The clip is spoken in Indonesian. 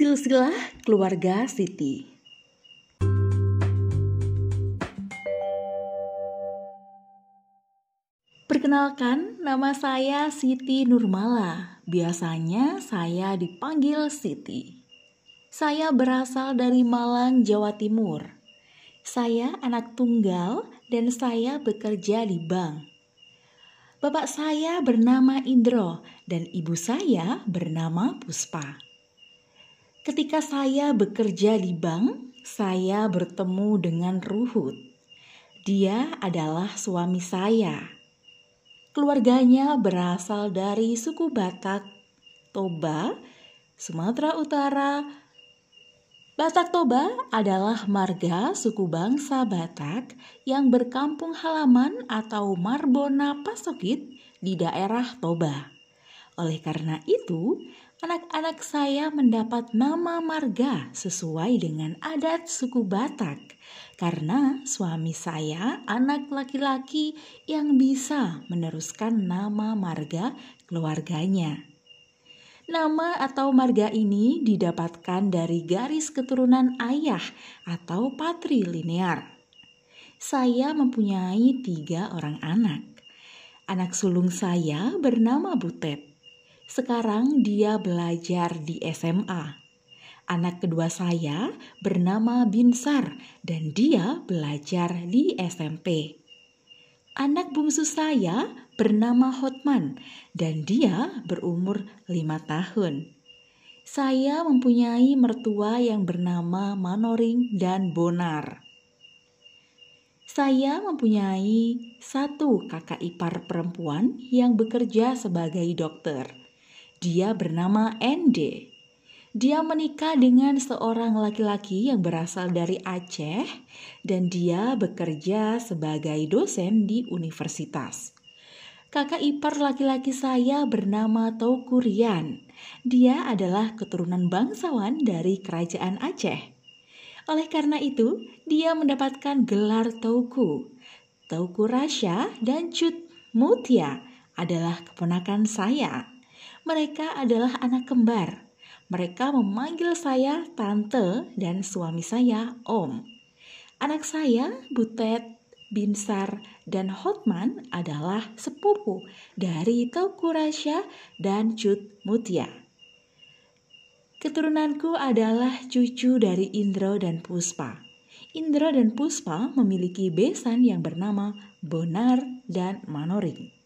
Silsilah Keluarga Siti Perkenalkan, nama saya Siti Nurmala. Biasanya saya dipanggil Siti. Saya berasal dari Malang, Jawa Timur. Saya anak tunggal dan saya bekerja di bank. Bapak saya bernama Indro dan ibu saya bernama Puspa. Ketika saya bekerja di bank, saya bertemu dengan Ruhut. Dia adalah suami saya. Keluarganya berasal dari suku Batak, Toba, Sumatera Utara. Batak Toba adalah marga suku bangsa Batak yang berkampung halaman atau Marbona Pasokit di daerah Toba. Oleh karena itu, anak-anak saya mendapat nama marga sesuai dengan adat suku Batak karena suami saya anak laki-laki yang bisa meneruskan nama marga keluarganya. Nama atau marga ini didapatkan dari garis keturunan ayah atau patrilinear. Saya mempunyai tiga orang anak. Anak sulung saya bernama Butet. Sekarang dia belajar di SMA. Anak kedua saya bernama Binsar dan dia belajar di SMP. Anak bungsu saya bernama Hotman dan dia berumur lima tahun. Saya mempunyai mertua yang bernama Manoring dan Bonar. Saya mempunyai satu kakak ipar perempuan yang bekerja sebagai dokter. Dia bernama Ende. Dia menikah dengan seorang laki-laki yang berasal dari Aceh dan dia bekerja sebagai dosen di universitas. Kakak ipar laki-laki saya bernama Tauku Rian. Dia adalah keturunan bangsawan dari kerajaan Aceh. Oleh karena itu, dia mendapatkan gelar Tauku. Tauku Rasya dan Cut Mutia adalah keponakan saya. Mereka adalah anak kembar. Mereka memanggil saya tante dan suami saya om. Anak saya, Butet, Binsar, dan Hotman adalah sepupu dari Tauku Rasya dan Cut Mutia. Keturunanku adalah cucu dari Indro dan Puspa. Indro dan Puspa memiliki besan yang bernama Bonar dan Manoring.